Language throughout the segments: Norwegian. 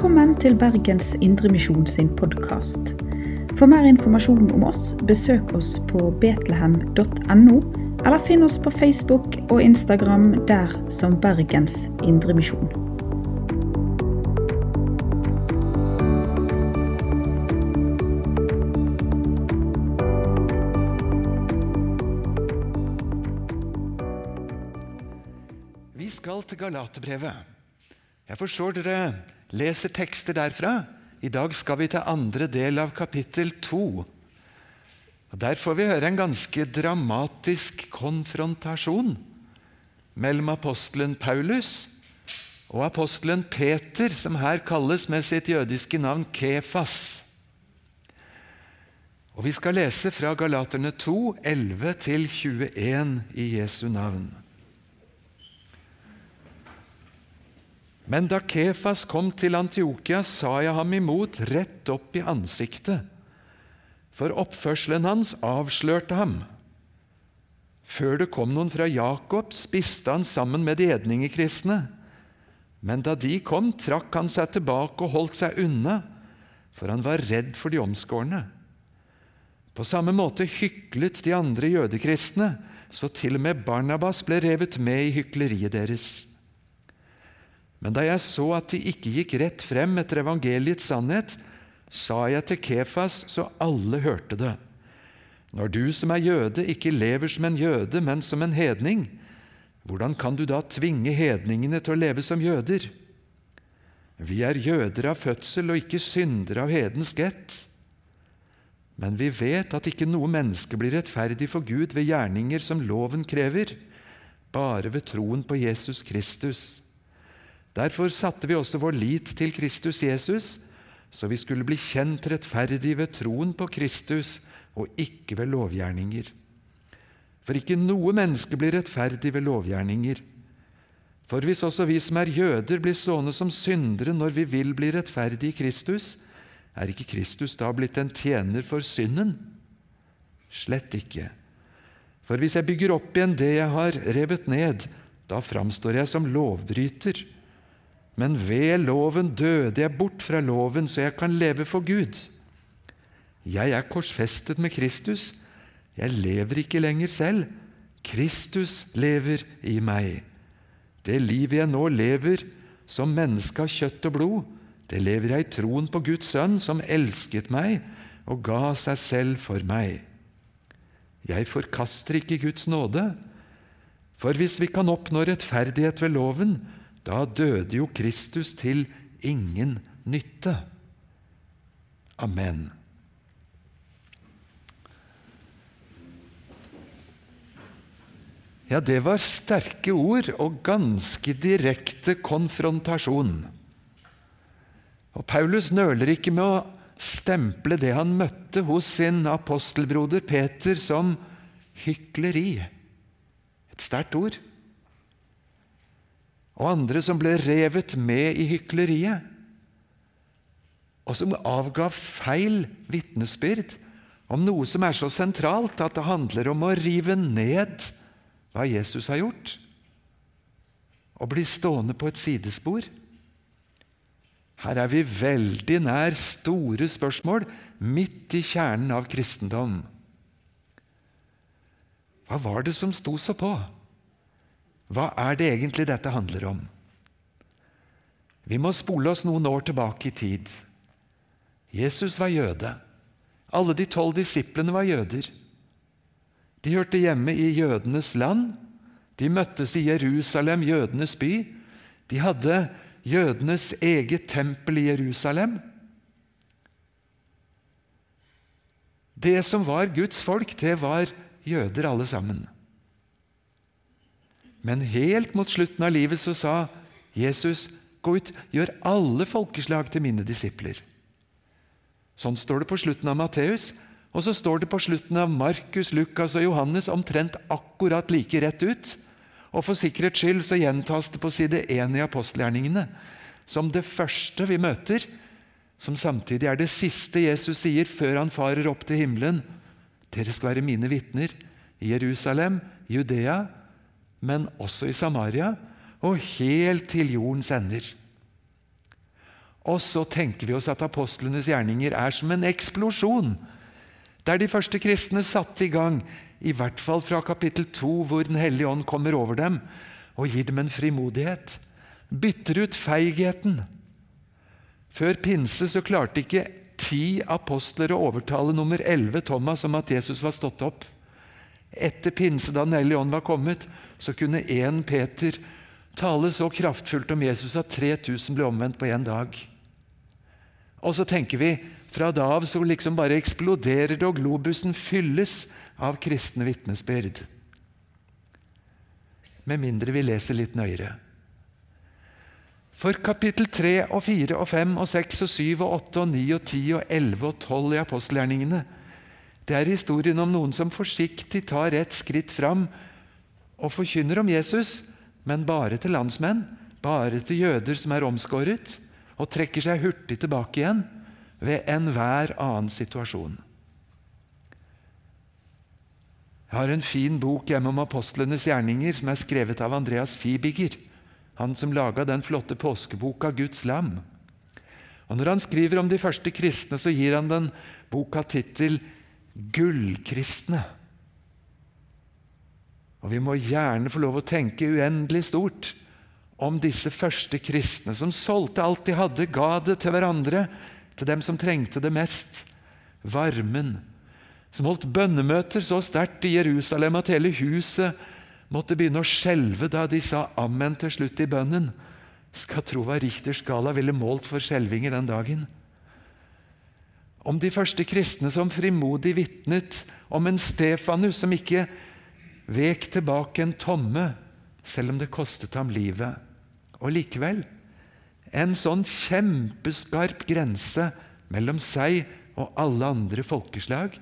Velkommen til Bergens Indremisjon sin podkast. For mer informasjon om oss, besøk oss på betlehem.no, eller finn oss på Facebook og Instagram der som Bergens Indremisjon. Vi skal til Galaterbrevet. Jeg forstår dere leser tekster derfra. I dag skal vi til andre del av kapittel to. Der får vi høre en ganske dramatisk konfrontasjon mellom apostelen Paulus og apostelen Peter, som her kalles med sitt jødiske navn Kefas. Og Vi skal lese fra Galaterne 2, 11-21 i Jesu navn. Men da Kefas kom til Antiokia, sa jeg ham imot rett opp i ansiktet, for oppførselen hans avslørte ham. Før det kom noen fra Jakob, spiste han sammen med de edningekristne. Men da de kom, trakk han seg tilbake og holdt seg unna, for han var redd for de omskårne. På samme måte hyklet de andre jødekristne, så til og med Barnabas ble revet med i hykleriet deres. Men da jeg så at de ikke gikk rett frem etter evangeliets sannhet, sa jeg til Kefas så alle hørte det. Når du som er jøde, ikke lever som en jøde, men som en hedning, hvordan kan du da tvinge hedningene til å leve som jøder? Vi er jøder av fødsel og ikke syndere av hedensk ett. Men vi vet at ikke noe menneske blir rettferdig for Gud ved gjerninger som loven krever, bare ved troen på Jesus Kristus. Derfor satte vi også vår lit til Kristus Jesus, så vi skulle bli kjent rettferdig ved troen på Kristus og ikke ved lovgjerninger. For ikke noe menneske blir rettferdig ved lovgjerninger. For hvis også vi som er jøder, blir sånne som syndere når vi vil bli rettferdige i Kristus, er ikke Kristus da blitt en tjener for synden? Slett ikke. For hvis jeg bygger opp igjen det jeg har revet ned, da framstår jeg som lovbryter. Men ved loven døde jeg bort fra loven, så jeg kan leve for Gud. Jeg er korsfestet med Kristus. Jeg lever ikke lenger selv. Kristus lever i meg. Det livet jeg nå lever som menneske av kjøtt og blod, det lever jeg i troen på Guds sønn, som elsket meg og ga seg selv for meg. Jeg forkaster ikke Guds nåde, for hvis vi kan oppnå rettferdighet ved loven, da døde jo Kristus til ingen nytte. Amen. Ja, det var sterke ord og ganske direkte konfrontasjon. Og Paulus nøler ikke med å stemple det han møtte hos sin apostelbroder Peter, som hykleri. Et sterkt ord. Og andre som ble revet med i hykleriet, og som avga feil vitnesbyrd om noe som er så sentralt at det handler om å rive ned hva Jesus har gjort, og bli stående på et sidespor. Her er vi veldig nær store spørsmål, midt i kjernen av kristendom. Hva var det som sto så på? Hva er det egentlig dette handler om? Vi må spole oss noen år tilbake i tid. Jesus var jøde. Alle de tolv disiplene var jøder. De hørte hjemme i jødenes land. De møttes i Jerusalem, jødenes by. De hadde jødenes eget tempel i Jerusalem. Det som var Guds folk, det var jøder alle sammen. Men helt mot slutten av livet så sa Jesus, 'Gå ut, gjør alle folkeslag til mine disipler'. Sånn står det på slutten av Matteus, og så står det på slutten av Markus, Lukas og Johannes omtrent akkurat like rett ut. Og for sikkerhets skyld så gjentas det på side 1 i apostelgjerningene som det første vi møter, som samtidig er det siste Jesus sier før han farer opp til himmelen. Dere skal være mine vitner i Jerusalem, Judea, men også i Samaria og helt til jordens ender. Og så tenker vi oss at apostlenes gjerninger er som en eksplosjon. Der de første kristne satte i gang, i hvert fall fra kapittel 2, hvor Den hellige ånd kommer over dem og gir dem en frimodighet. Bytter ut feigheten. Før pinse så klarte ikke ti apostler å overtale nummer elleve, Thomas, om at Jesus var stått opp. Etter pinse, da Den hellige ånd var kommet, så kunne én Peter tale så kraftfullt om Jesus at 3000 ble omvendt på én dag. Og så tenker vi fra da av så liksom bare eksploderer det, og globusen fylles av kristne vitnesbyrd. Med mindre vi leser litt nøyere. For kapittel 3 og 4 og 5 og 6 og 7 og 8 og 9 og 10 og 11 og 12 i apostelgjerningene det er historien om noen som forsiktig tar et skritt fram og forkynner om Jesus, men bare til landsmenn, bare til jøder som er omskåret, og trekker seg hurtig tilbake igjen ved enhver annen situasjon. Jeg har en fin bok hjemme om apostlenes gjerninger som er skrevet av Andreas Fibiger, han som laga den flotte påskeboka 'Guds lam'. Og Når han skriver om de første kristne, så gir han den boka tittel gullkristne. Og Vi må gjerne få lov å tenke uendelig stort om disse første kristne som solgte alt de hadde, ga det til hverandre, til dem som trengte det mest. Varmen. Som holdt bønnemøter så sterkt i Jerusalem at hele huset måtte begynne å skjelve da de sa amen til slutt i bønnen. Skal tro hva Richters skala ville målt for skjelvinger den dagen om de første kristne som frimodig vitnet om en Stefanus som ikke vek tilbake en tomme, selv om det kostet ham livet. Og likevel en sånn kjempeskarp grense mellom seg og alle andre folkeslag,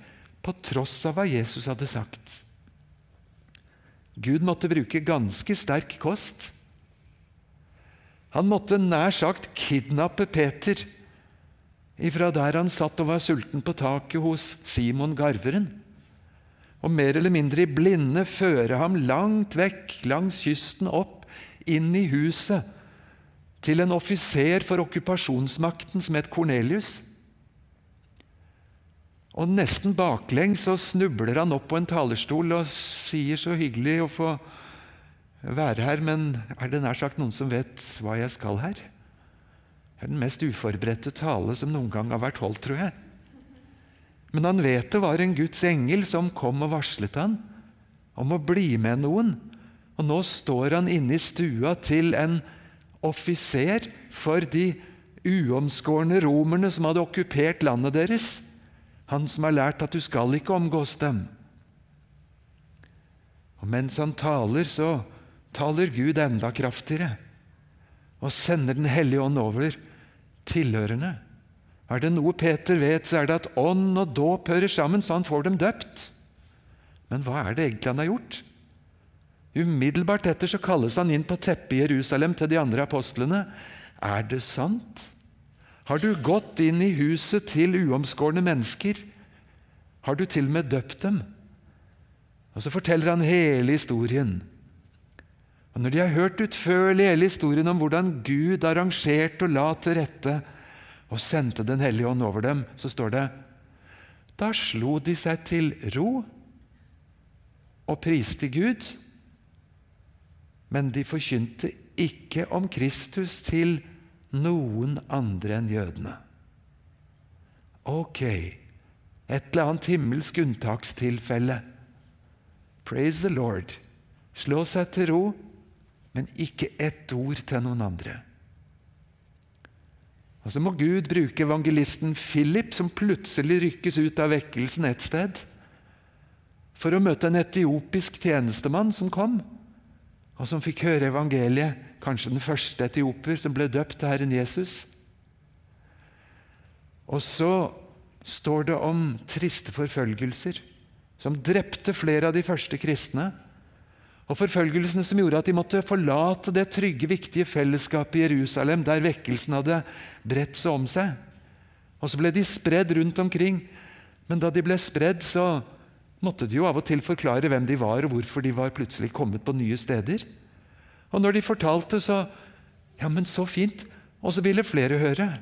på tross av hva Jesus hadde sagt. Gud måtte bruke ganske sterk kost. Han måtte nær sagt kidnappe Peter ifra der han satt og var sulten på taket hos Simon garveren, og mer eller mindre i blinde føre ham langt vekk langs kysten opp, inn i huset, til en offiser for okkupasjonsmakten som het Kornelius. Og nesten baklengs så snubler han opp på en talerstol og sier så hyggelig å få være her, men er det nær sagt noen som vet hva jeg skal her? Det er den mest uforberedte tale som noen gang har vært holdt, tror jeg. Men han vet det var en Guds engel som kom og varslet han om å bli med noen. Og nå står han inne i stua til en offiser for de uomskårne romerne som hadde okkupert landet deres. Han som har lært at du skal ikke omgås dem. Og mens han taler, så taler Gud enda kraftigere og sender Den hellige ånd over tilhørende. Er det noe Peter vet, så er det at ånd og dåp hører sammen, så han får dem døpt. Men hva er det egentlig han har gjort? Umiddelbart etter så kalles han inn på teppet i Jerusalem til de andre apostlene. Er det sant? Har du gått inn i huset til uomskårne mennesker? Har du til og med døpt dem? Og Så forteller han hele historien. Og Når de har hørt utførlig hele historien om hvordan Gud arrangerte og la til rette og sendte Den hellige ånd over dem, så står det Da slo de seg til ro og priste Gud, men de forkynte ikke om Kristus til noen andre enn jødene. Ok, et eller annet himmelsk unntakstilfelle. Praise the Lord. Slå seg til ro men ikke ett ord til noen andre. Og Så må Gud bruke evangelisten Philip, som plutselig rykkes ut av vekkelsen et sted, for å møte en etiopisk tjenestemann som kom, og som fikk høre evangeliet, kanskje den første etioper som ble døpt til Herren Jesus. Og så står det om triste forfølgelser som drepte flere av de første kristne og forfølgelsene som gjorde at de måtte forlate det trygge, viktige fellesskapet i Jerusalem, der vekkelsen hadde bredt seg om seg. Og så ble de spredd rundt omkring. Men da de ble spredd, så måtte de jo av og til forklare hvem de var, og hvorfor de var plutselig kommet på nye steder. Og når de fortalte, så Ja, men så fint! Og så ville flere høre.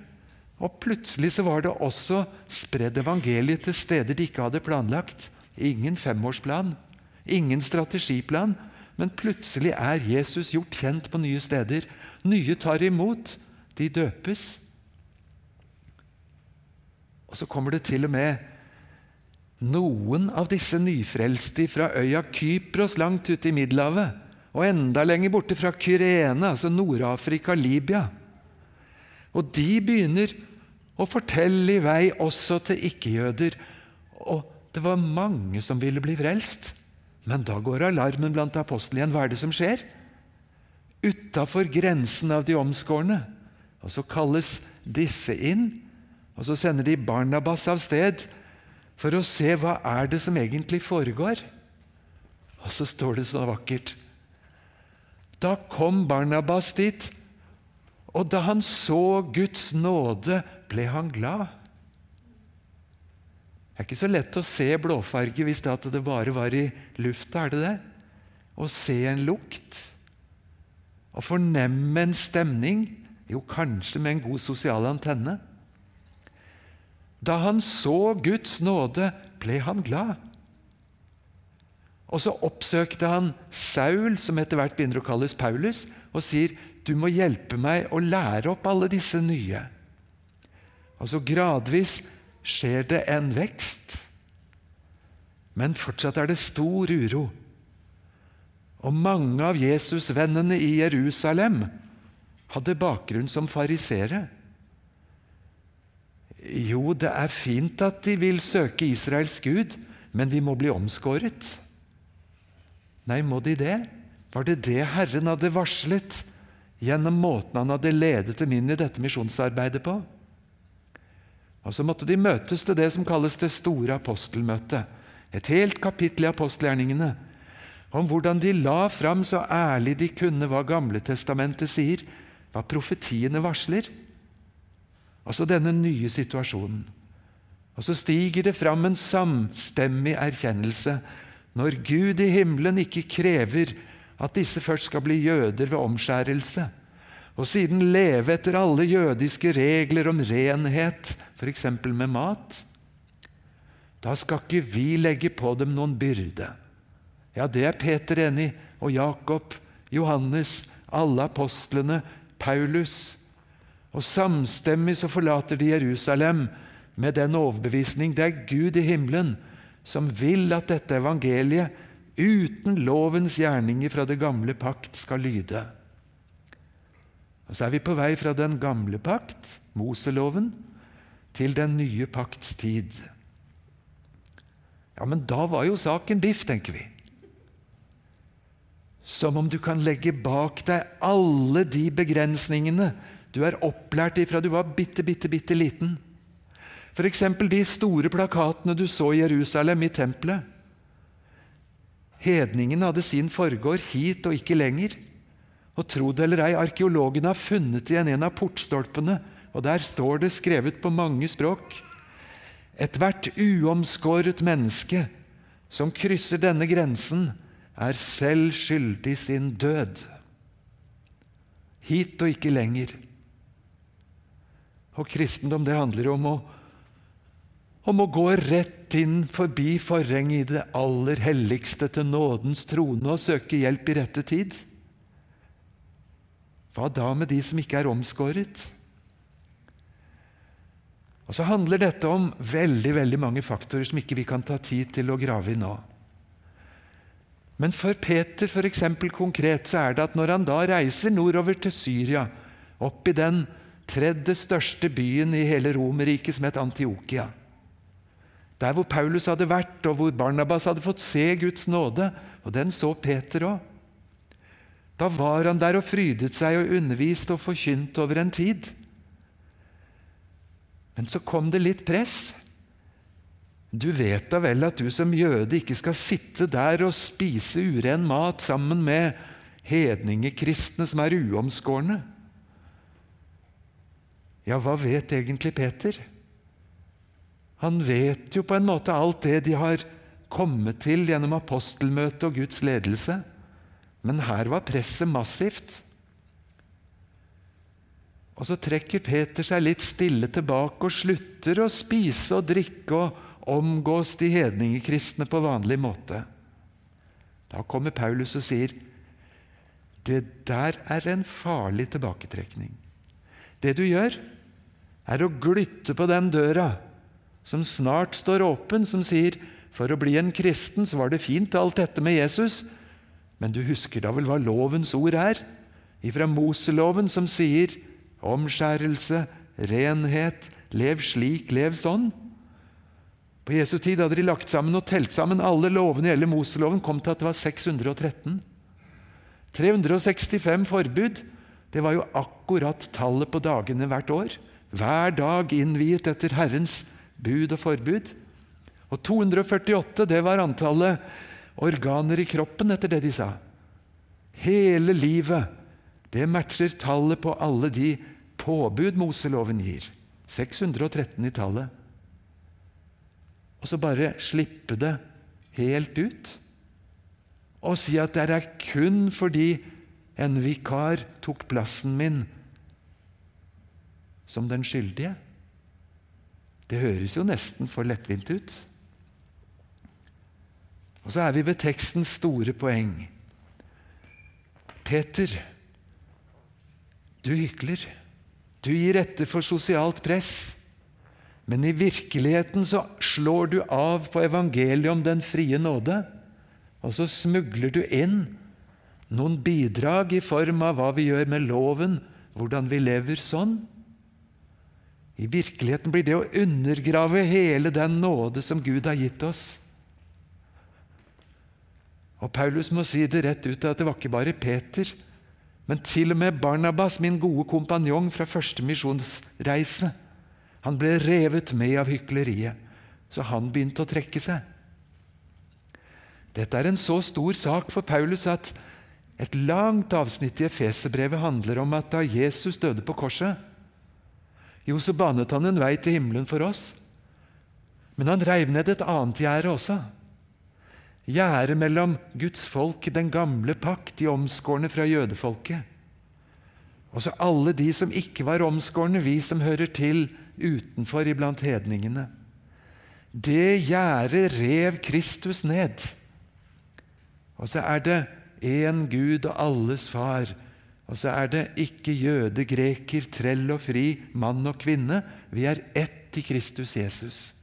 Og plutselig så var det også spredd evangeliet til steder de ikke hadde planlagt. Ingen femårsplan, ingen strategiplan. Men plutselig er Jesus gjort kjent på nye steder. Nye tar imot. De døpes. Og så kommer det til og med noen av disse nyfrelste fra øya Kypros langt ute i Middelhavet, og enda lenger borte fra Kyrene, altså Nord-Afrika, Libya. Og de begynner å fortelle i vei også til ikke-jøder. Og det var mange som ville bli frelst. Men da går alarmen blant apostlene igjen. Hva er det som skjer? Utafor grensen av de omskårne. Og så kalles disse inn, og så sender de Barnabas av sted for å se hva er det som egentlig foregår. Og så står det så vakkert Da kom Barnabas dit, og da han så Guds nåde, ble han glad. Det er ikke så lett å se blåfarge hvis det, det bare var i lufta, er det det? Å se en lukt. Å fornemme en stemning. Jo, kanskje med en god sosial antenne. Da han så Guds nåde, ble han glad. Og så oppsøkte han Saul, som etter hvert begynner å kalles Paulus, og sier, 'Du må hjelpe meg å lære opp alle disse nye.' Og så gradvis skjer det en vekst. Men fortsatt er det stor uro. Og mange av Jesusvennene i Jerusalem hadde bakgrunn som farisere. Jo, det er fint at de vil søke Israels Gud, men de må bli omskåret. Nei, må de det? Var det det Herren hadde varslet gjennom måten han hadde ledet dem inn i dette misjonsarbeidet på? Og Så måtte de møtes til det som kalles det store apostelmøtet. Et helt kapittel i apostelgjerningene om hvordan de la fram så ærlig de kunne hva Gamle testamentet sier, hva profetiene varsler. Altså denne nye situasjonen. Og så stiger det fram en samstemmig erkjennelse når Gud i himmelen ikke krever at disse først skal bli jøder ved omskjærelse, og siden leve etter alle jødiske regler om renhet, f.eks. med mat. Da skal ikke vi legge på dem noen byrde. Ja, det er Peter enig og Jakob, Johannes, alle apostlene, Paulus. Og samstemmig så forlater de Jerusalem med den overbevisning det er Gud i himmelen som vil at dette evangeliet uten lovens gjerninger fra det gamle pakt skal lyde. Og Så er vi på vei fra den gamle pakt, Moseloven, til den nye pakts tid. Ja, men da var jo saken biff, tenker vi. Som om du kan legge bak deg alle de begrensningene du er opplært ifra du var bitte, bitte, bitte liten. F.eks. de store plakatene du så i Jerusalem, i tempelet. Hedningene hadde sin forgård hit og ikke lenger. Og tro det eller ei, arkeologene har funnet igjen en av portstolpene, og der står det skrevet på mange språk Ethvert uomskåret menneske som krysser denne grensen, er selv skyldig sin død. Hit og ikke lenger. Og kristendom det handler om å, om å gå rett inn forbi forhenget i det aller helligste til nådens trone og søke hjelp i rette tid. Hva da med de som ikke er omskåret? Og Så handler dette om veldig veldig mange faktorer som ikke vi kan ta tid til å grave i nå. Men for Peter for eksempel, konkret så er det at når han da reiser nordover til Syria, opp i den tredje største byen i hele Romerriket, som het Antiokia Der hvor Paulus hadde vært, og hvor Barnabas hadde fått se Guds nåde, og den så Peter òg. Da var han der og frydet seg og underviste og forkynte over en tid. Men så kom det litt press. Du vet da vel at du som jøde ikke skal sitte der og spise uren mat sammen med hedningekristne som er uomskårne. Ja, hva vet egentlig Peter? Han vet jo på en måte alt det de har kommet til gjennom apostelmøtet og Guds ledelse. Men her var presset massivt. Og så trekker Peter seg litt stille tilbake og slutter å spise og drikke og omgås de hedningekristne på vanlig måte. Da kommer Paulus og sier det der er en farlig tilbaketrekning. Det du gjør, er å glytte på den døra som snart står åpen, som sier for å bli en kristen så var det fint alt dette med Jesus, men du husker da vel hva lovens ord er? Ifra Moseloven som sier omskjærelse, renhet, lev slik, lev sånn. På Jesu tid hadde de lagt sammen og telt sammen alle lovene i hele Moseloven, kom til at det var 613. 365 forbud. Det var jo akkurat tallet på dagene hvert år. Hver dag innviet etter Herrens bud og forbud. Og 248 det var antallet organer i kroppen, etter det de sa. Hele livet det matcher tallet på alle de påbud Moseloven gir. 613 i tallet og så bare slippe det helt ut. Og si at det er kun fordi en vikar tok plassen min som den skyldige. Det høres jo nesten for lettvint ut. Og så er vi ved tekstens store poeng. Peter, du hykler. Du gir etter for sosialt press. Men i virkeligheten så slår du av på evangeliet om den frie nåde, og så smugler du inn noen bidrag i form av hva vi gjør med loven, hvordan vi lever sånn. I virkeligheten blir det å undergrave hele den nåde som Gud har gitt oss. Og Paulus må si det rett ut at det var ikke bare Peter, men til og med Barnabas, min gode kompanjong fra første misjonsreise, han ble revet med av hykleriet, så han begynte å trekke seg. Dette er en så stor sak for Paulus at et langt avsnitt i Efeserbrevet handler om at da Jesus døde på korset, jo, så banet han en vei til himmelen for oss. Men han reiv ned et annet gjerde også. Gjerdet mellom Guds folk den gamle pakt, de omskårne fra jødefolket. Og så alle de som ikke var omskårne, vi som hører til utenfor iblant hedningene. Det gjerdet rev Kristus ned. Og så er det én Gud og alles far. Og så er det ikke jøde, greker, trell og fri, mann og kvinne. Vi er ett i Kristus Jesus.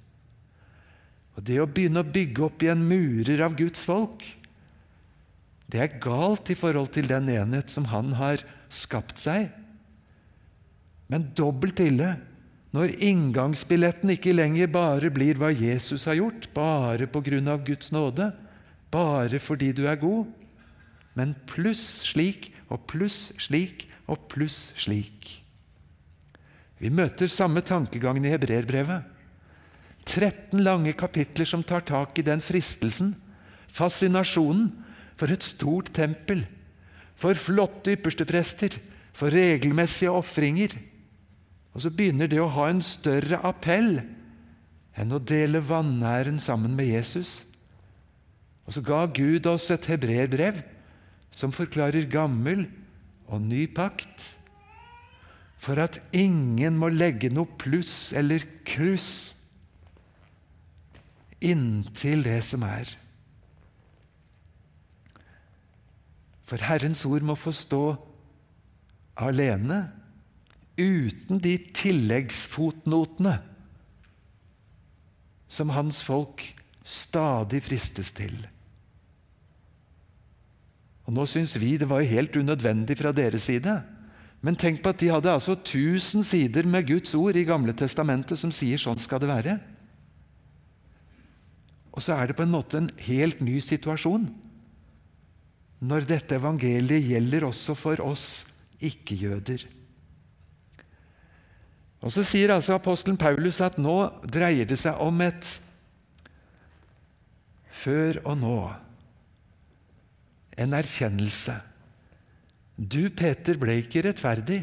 Og Det å begynne å bygge opp igjen murer av Guds folk, det er galt i forhold til den enhet som Han har skapt seg. Men dobbelt ille når inngangsbilletten ikke lenger bare blir hva Jesus har gjort, bare på grunn av Guds nåde, bare fordi du er god, men pluss slik og pluss slik og pluss slik. Vi møter samme tankegangen i hebreerbrevet. 13 lange kapitler som tar tak i den fristelsen, fascinasjonen, for et stort tempel, for flotte yppersteprester, for regelmessige ofringer og så begynner det å ha en større appell enn å dele vanæren sammen med Jesus. Og så ga Gud oss et hebreerbrev som forklarer gammel og ny pakt, for at ingen må legge noe pluss eller kryss inntil det som er. For Herrens ord må få stå alene uten de tilleggsfotnotene som hans folk stadig fristes til. Og Nå syns vi det var helt unødvendig fra deres side. Men tenk på at de hadde altså 1000 sider med Guds ord i Gamle testamentet som sier sånn skal det være. Og så er det på en måte en helt ny situasjon når dette evangeliet gjelder også for oss ikke-jøder. Og Så sier altså apostelen Paulus at nå dreier det seg om et før og nå. En erkjennelse. Du, Peter, ble ikke rettferdig,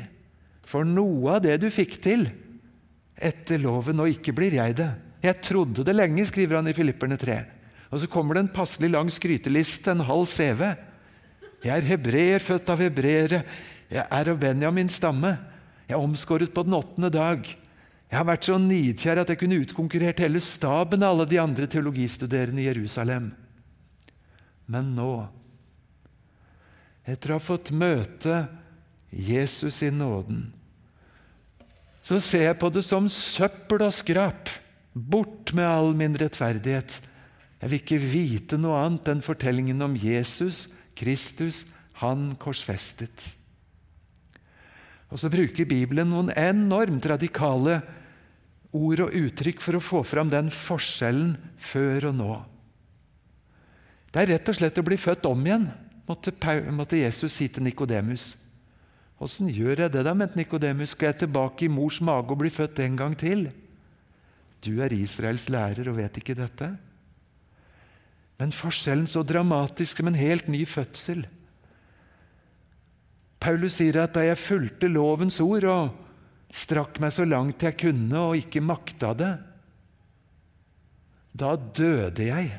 for noe av det du fikk til etter loven, og ikke blir jeg det. Jeg trodde det lenge, skriver han i Filipperne 3. Og så kommer det en passelig lang skryteliste, en halv CV. Jeg er hebreer, født av hebreere. Jeg er av Benjamins stamme. Jeg er omskåret på den åttende dag. Jeg har vært så nidkjær at jeg kunne utkonkurrert hele staben av alle de andre teologistuderende i Jerusalem. Men nå, etter å ha fått møte Jesus i nåden, så ser jeg på det som søppel og skrap. Bort med all min rettferdighet. Jeg vil ikke vite noe annet enn fortellingen om Jesus, Kristus, han korsfestet. Og så bruker Bibelen noen enormt radikale ord og uttrykk for å få fram den forskjellen før og nå. Det er rett og slett å bli født om igjen, måtte, Jesus si til Nikodemus. Åssen gjør jeg det, da, mente Nikodemus? Skal jeg tilbake i mors mage og bli født en gang til? Du er Israels lærer og vet ikke dette? Men forskjellen så dramatisk som en helt ny fødsel. Paulus sier at da jeg fulgte lovens ord og strakk meg så langt jeg kunne og ikke makta det, da døde jeg.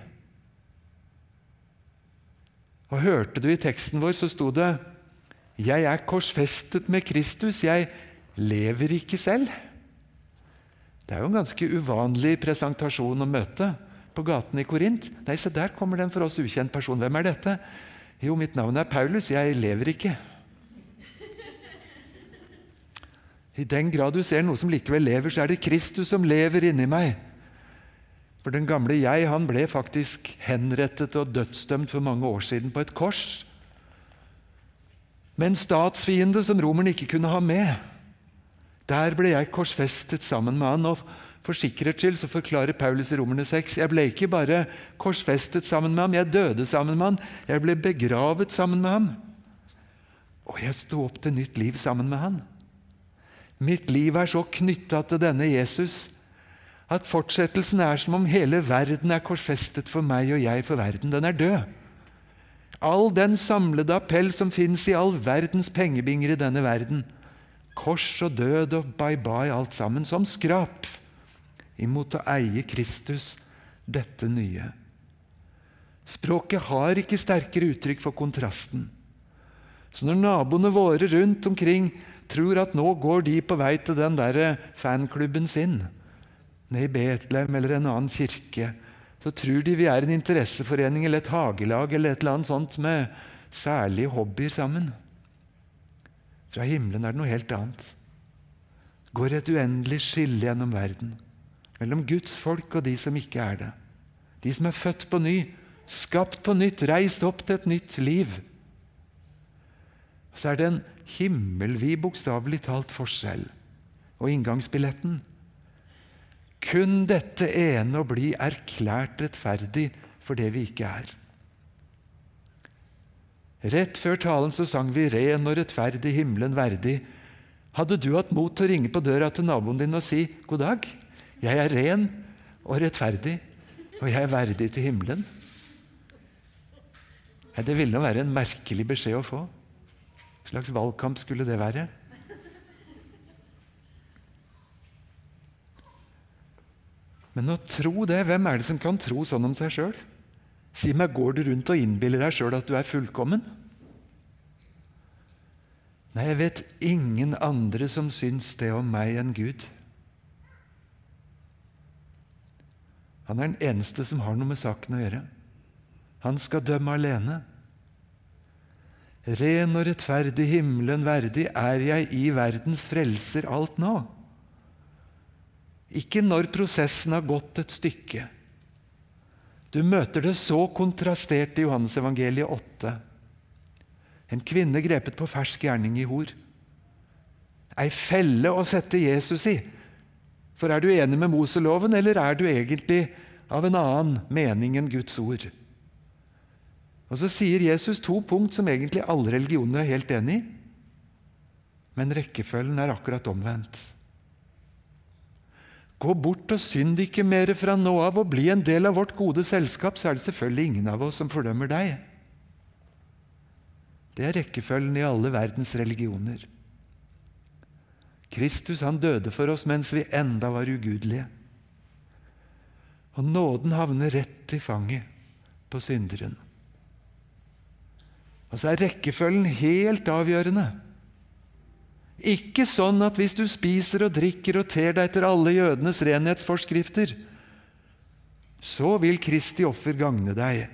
Og hørte du i teksten vår, så sto det 'Jeg er korsfestet med Kristus, jeg lever ikke selv'. Det er jo en ganske uvanlig presentasjon og møte på gaten i Korint. Nei, se der kommer det en for oss ukjent person. Hvem er dette? Jo, mitt navn er Paulus, jeg lever ikke. I den grad du ser noe som likevel lever, så er det Kristus som lever inni meg. For den gamle jeg han ble faktisk henrettet og dødsdømt for mange år siden på et kors. Med en statsfiende som romerne ikke kunne ha med. Der ble jeg korsfestet sammen med han. og For sikkerhets skyld så forklarer Paulus i Romerne 6 jeg ble ikke bare korsfestet sammen med ham, jeg døde sammen med ham. Jeg ble begravet sammen med ham. Og jeg sto opp til nytt liv sammen med han. Mitt liv er så knytta til denne Jesus at fortsettelsen er som om hele verden er korsfestet for meg og jeg for verden. Den er død. All den samlede appell som fins i all verdens pengebinger i denne verden. Kors og død og bye-bye, alt sammen, som skrap imot å eie Kristus, dette nye. Språket har ikke sterkere uttrykk for kontrasten. Så når naboene våre rundt omkring tror at nå går de på vei til den der fanklubben sin ned i Betlehem eller en annen kirke. Så tror de vi er en interesseforening eller et hagelag eller et eller annet sånt med særlige hobbyer sammen. Fra himmelen er det noe helt annet. Går et uendelig skille gjennom verden mellom Guds folk og de som ikke er det. De som er født på ny, skapt på nytt, reist opp til et nytt liv. Så er det en himmelvid, bokstavelig talt, forskjell. Og inngangsbilletten kun dette ene å bli erklært rettferdig for det vi ikke er. Rett før talen så sang vi 'Ren og rettferdig, himmelen verdig'. Hadde du hatt mot til å ringe på døra til naboen din og si 'God dag, jeg er ren og rettferdig, og jeg er verdig til himmelen'? Det ville nå være en merkelig beskjed å få slags valgkamp skulle det være? Men å tro det, hvem er det som kan tro sånn om seg sjøl? Si meg, går du rundt og innbiller deg sjøl at du er fullkommen? Nei, jeg vet ingen andre som syns det om meg enn Gud. Han er den eneste som har noe med saken å gjøre. Han skal dømme alene. Ren og rettferdig, himmelen verdig, er jeg i verdens frelser alt nå. Ikke når prosessen har gått et stykke. Du møter det så kontrastert i Johannesevangeliet 8. En kvinne grepet på fersk gjerning i hor. Ei felle å sette Jesus i. For er du enig med Moseloven, eller er du egentlig av en annen mening enn Guds ord? Og Så sier Jesus to punkt som egentlig alle religioner er helt enig i. Men rekkefølgen er akkurat omvendt. Gå bort og synd ikke mer fra nå av, og bli en del av vårt gode selskap, så er det selvfølgelig ingen av oss som fordømmer deg. Det er rekkefølgen i alle verdens religioner. Kristus han døde for oss mens vi enda var ugudelige. Og nåden havner rett i fanget på synderen. Og så er rekkefølgen helt avgjørende. Ikke sånn at hvis du spiser og drikker og ter deg etter alle jødenes renhetsforskrifter, så vil Kristi offer gagne deg.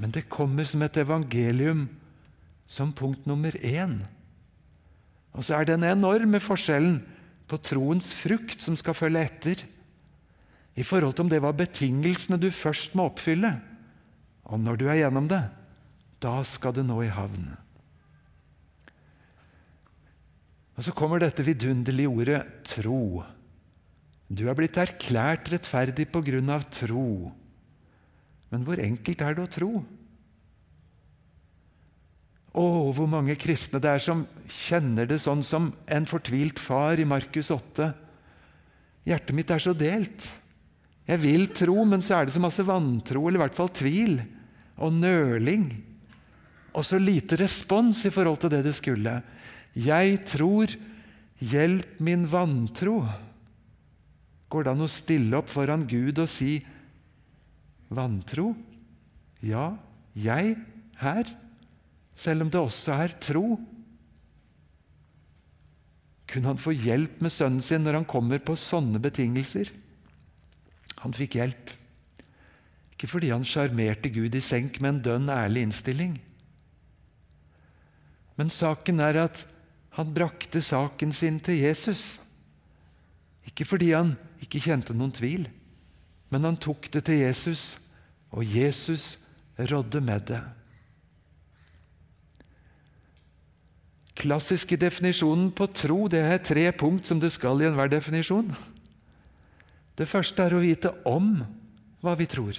Men det kommer som et evangelium som punkt nummer én. Og så er den enorme forskjellen på troens frukt som skal følge etter, i forhold til om det var betingelsene du først må oppfylle. Og når du er gjennom det, da skal det nå i havn. Og Så kommer dette vidunderlige ordet 'tro'. Du er blitt erklært rettferdig på grunn av tro. Men hvor enkelt er det å tro? Å, hvor mange kristne det er som kjenner det sånn som en fortvilt far i Markus 8. Hjertet mitt er så delt. Jeg vil tro, men så er det så masse vantro, eller i hvert fall tvil, og nøling. Og så lite respons i forhold til det det skulle. Jeg tror, hjelp min vantro. Går det an å stille opp foran Gud og si vantro? Ja, jeg her, selv om det også er tro. Kunne han få hjelp med sønnen sin når han kommer på sånne betingelser? Han fikk hjelp. Ikke fordi han sjarmerte Gud i senk med en dønn ærlig innstilling. Men saken er at han brakte saken sin til Jesus. Ikke fordi han ikke kjente noen tvil, men han tok det til Jesus, og Jesus rådde med det. Klassiske definisjonen på tro det er tre punkt som det skal i enhver definisjon. Det første er å vite om hva vi tror.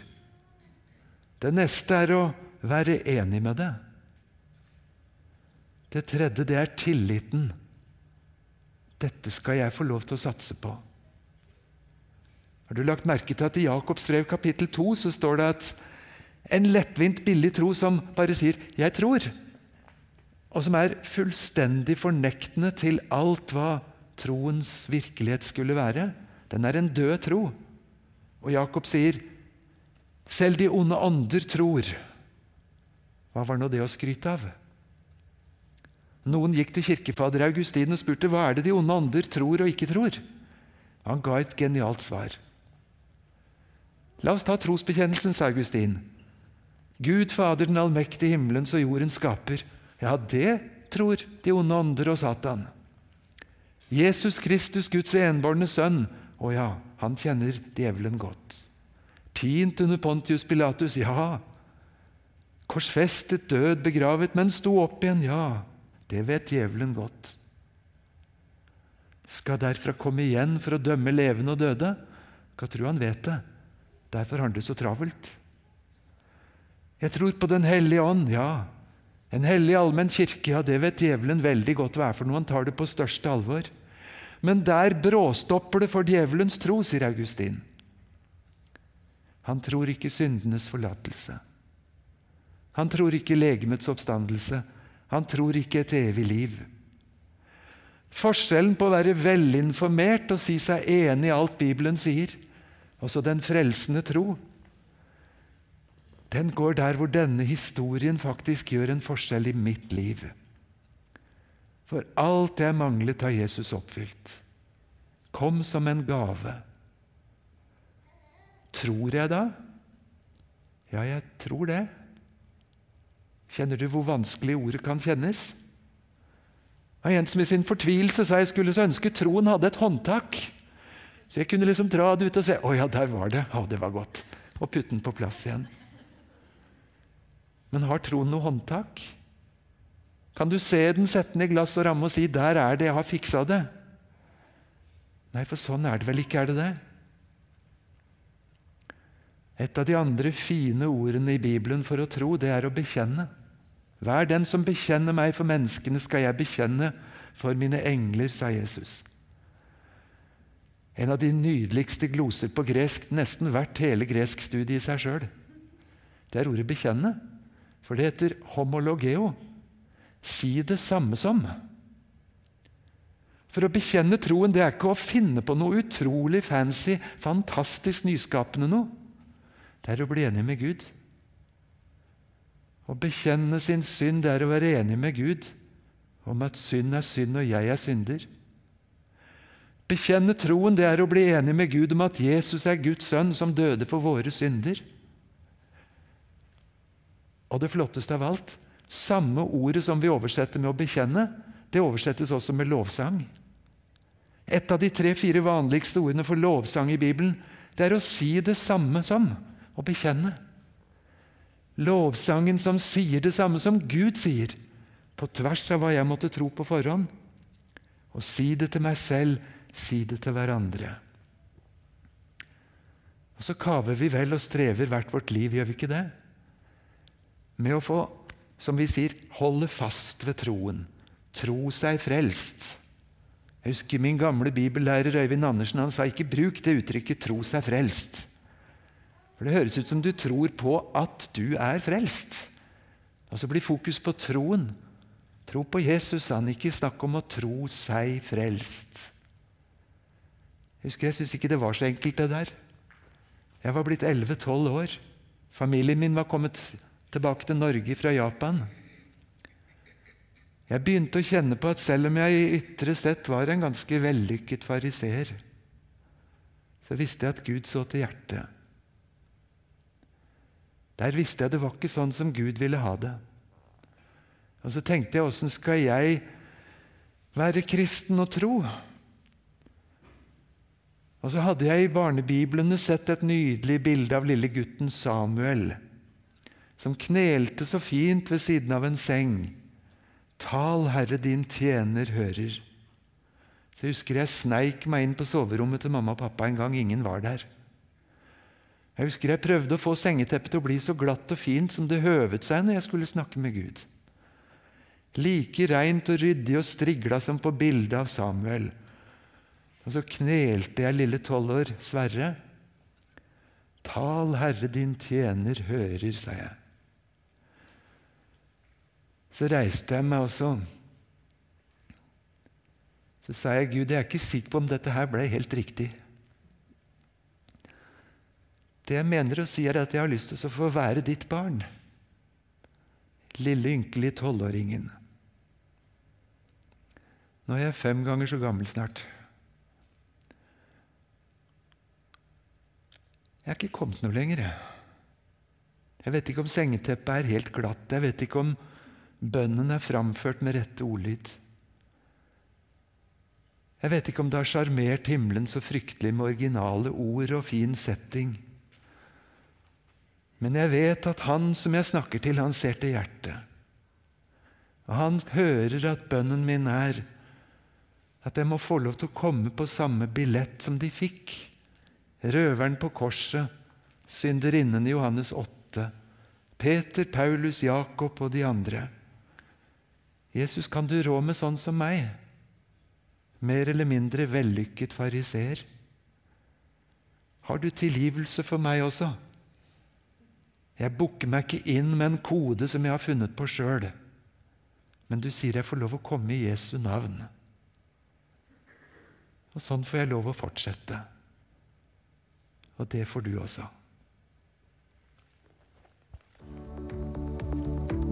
Det neste er å være enig med det. Det tredje det er tilliten. Dette skal jeg få lov til å satse på. Har du lagt merke til at i Jakobs brev kapittel 2 så står det at en lettvint, billig tro som bare sier 'jeg tror', og som er fullstendig fornektende til alt hva troens virkelighet skulle være, den er en død tro. Og Jakob sier 'selv de onde ånder tror'. Hva var nå det å skryte av? Noen gikk til kirkefader Augustin og spurte hva er det de onde ånder tror og ikke tror. Han ga et genialt svar. La oss ta trosbekjennelsen, sa Augustin. Gud Fader den allmektige himmelens og jorden skaper. Ja, det tror de onde ånder og Satan. Jesus Kristus, Guds enbårne sønn. Å ja, han kjenner djevelen godt. Pint under Pontius Pilatus. Ja. Korsfestet, død, begravet, men sto opp igjen. Ja. Det vet djevelen godt. Skal derfra komme igjen for å dømme levende og døde? Hva tror han vet det? Derfor har han det så travelt. Jeg tror på Den hellige ånd, ja. En hellig allmenn kirke, ja, det vet djevelen veldig godt hva er for noe. Han tar det på største alvor. Men der bråstopper det for djevelens tro, sier Augustin. Han tror ikke syndenes forlatelse. Han tror ikke legemets oppstandelse. Han tror ikke et evig liv. Forskjellen på å være velinformert og si seg enig i alt Bibelen sier, også den frelsende tro, den går der hvor denne historien faktisk gjør en forskjell i mitt liv. For alt jeg manglet, har Jesus oppfylt. Kom som en gave. Tror jeg da? Ja, jeg tror det. Kjenner du hvor vanskelig ordet kan kjennes? Det var en som i sin fortvilelse sa jeg skulle så ønske troen hadde et håndtak. Så jeg kunne liksom dra det ut og se. Å ja, der var det. Å, det var godt. Og putte den på plass igjen. Men har troen noe håndtak? Kan du se den, sette den i glass og ramme og si 'der er det, jeg har fiksa det'? Nei, for sånn er det vel ikke, er det det? Et av de andre fine ordene i Bibelen for å tro, det er å bekjenne. Vær den som bekjenner meg for menneskene, skal jeg bekjenne for mine engler, sa Jesus. En av de nydeligste gloser på gresk, nesten verdt hele greskstudiet i seg sjøl. Det er ordet 'bekjenne', for det heter 'homologeo'. Si det samme som. For å bekjenne troen det er ikke å finne på noe utrolig fancy, fantastisk nyskapende noe. Det er å bli enig med Gud. Å bekjenne sin synd det er å være enig med Gud om at synd er synd, og jeg er synder. Bekjenne troen, det er å bli enig med Gud om at Jesus er Guds sønn som døde for våre synder. Og det flotteste av alt samme ordet som vi oversetter med å bekjenne, det oversettes også med lovsang. Et av de tre-fire vanligste ordene for lovsang i Bibelen det er å si det samme som å bekjenne. Lovsangen som sier det samme som Gud sier, på tvers av hva jeg måtte tro på forhånd. Og si det til meg selv, si det til hverandre. Og så kaver vi vel og strever hvert vårt liv, gjør vi ikke det? Med å få, som vi sier, holde fast ved troen. Tro seg frelst. Jeg husker min gamle bibellærer Øyvind Andersen han sa ikke bruk det uttrykket 'tro seg frelst'. For Det høres ut som du tror på at du er frelst. Og så blir fokus på troen. Tro på Jesus, han. Ikke snakk om å tro seg frelst. Jeg husker jeg syntes ikke det var så enkelt, det der. Jeg var blitt 11-12 år. Familien min var kommet tilbake til Norge fra Japan. Jeg begynte å kjenne på at selv om jeg i ytre sett var en ganske vellykket fariseer, så visste jeg at Gud så til hjertet. Der visste jeg det var ikke sånn som Gud ville ha det. Og så tenkte jeg åssen skal jeg være kristen og tro? Og så hadde jeg i barnebiblene sett et nydelig bilde av lille gutten Samuel, som knelte så fint ved siden av en seng Tal, Herre, din tjener hører. Så Jeg husker jeg sneik meg inn på soverommet til mamma og pappa en gang ingen var der. Jeg husker jeg prøvde å få sengeteppet til å bli så glatt og fint som det høvet seg når jeg skulle snakke med Gud. Like reint og ryddig og strigla som på bildet av Samuel. Og så knelte jeg lille tolv år Sverre. Tal, Herre, din tjener hører, sa jeg. Så reiste jeg meg også. Så sa jeg, Gud, jeg er ikke sikker på om dette her ble helt riktig. Det jeg mener å si, er at jeg har lyst til å få være ditt barn. Lille, ynkelige tolvåringen. Nå er jeg fem ganger så gammel snart. Jeg er ikke kommet noe lenger. Jeg vet ikke om sengeteppet er helt glatt. Jeg vet ikke om Bønnen er framført med rette ordlyd. Jeg vet ikke om det har sjarmert himmelen så fryktelig med originale ord og fin setting. Men jeg vet at han som jeg snakker til, han ser til hjertet. Og han hører at bønnen min er at jeg må få lov til å komme på samme billett som de fikk. Røveren på korset, synderinnen i Johannes 8, Peter, Paulus, Jakob og de andre. Jesus, kan du rå med sånn som meg? Mer eller mindre vellykket fariseer. Har du tilgivelse for meg også? Jeg bukker meg ikke inn med en kode som jeg har funnet på sjøl. Men du sier jeg får lov å komme i Jesu navn. Og sånn får jeg lov å fortsette. Og det får du også.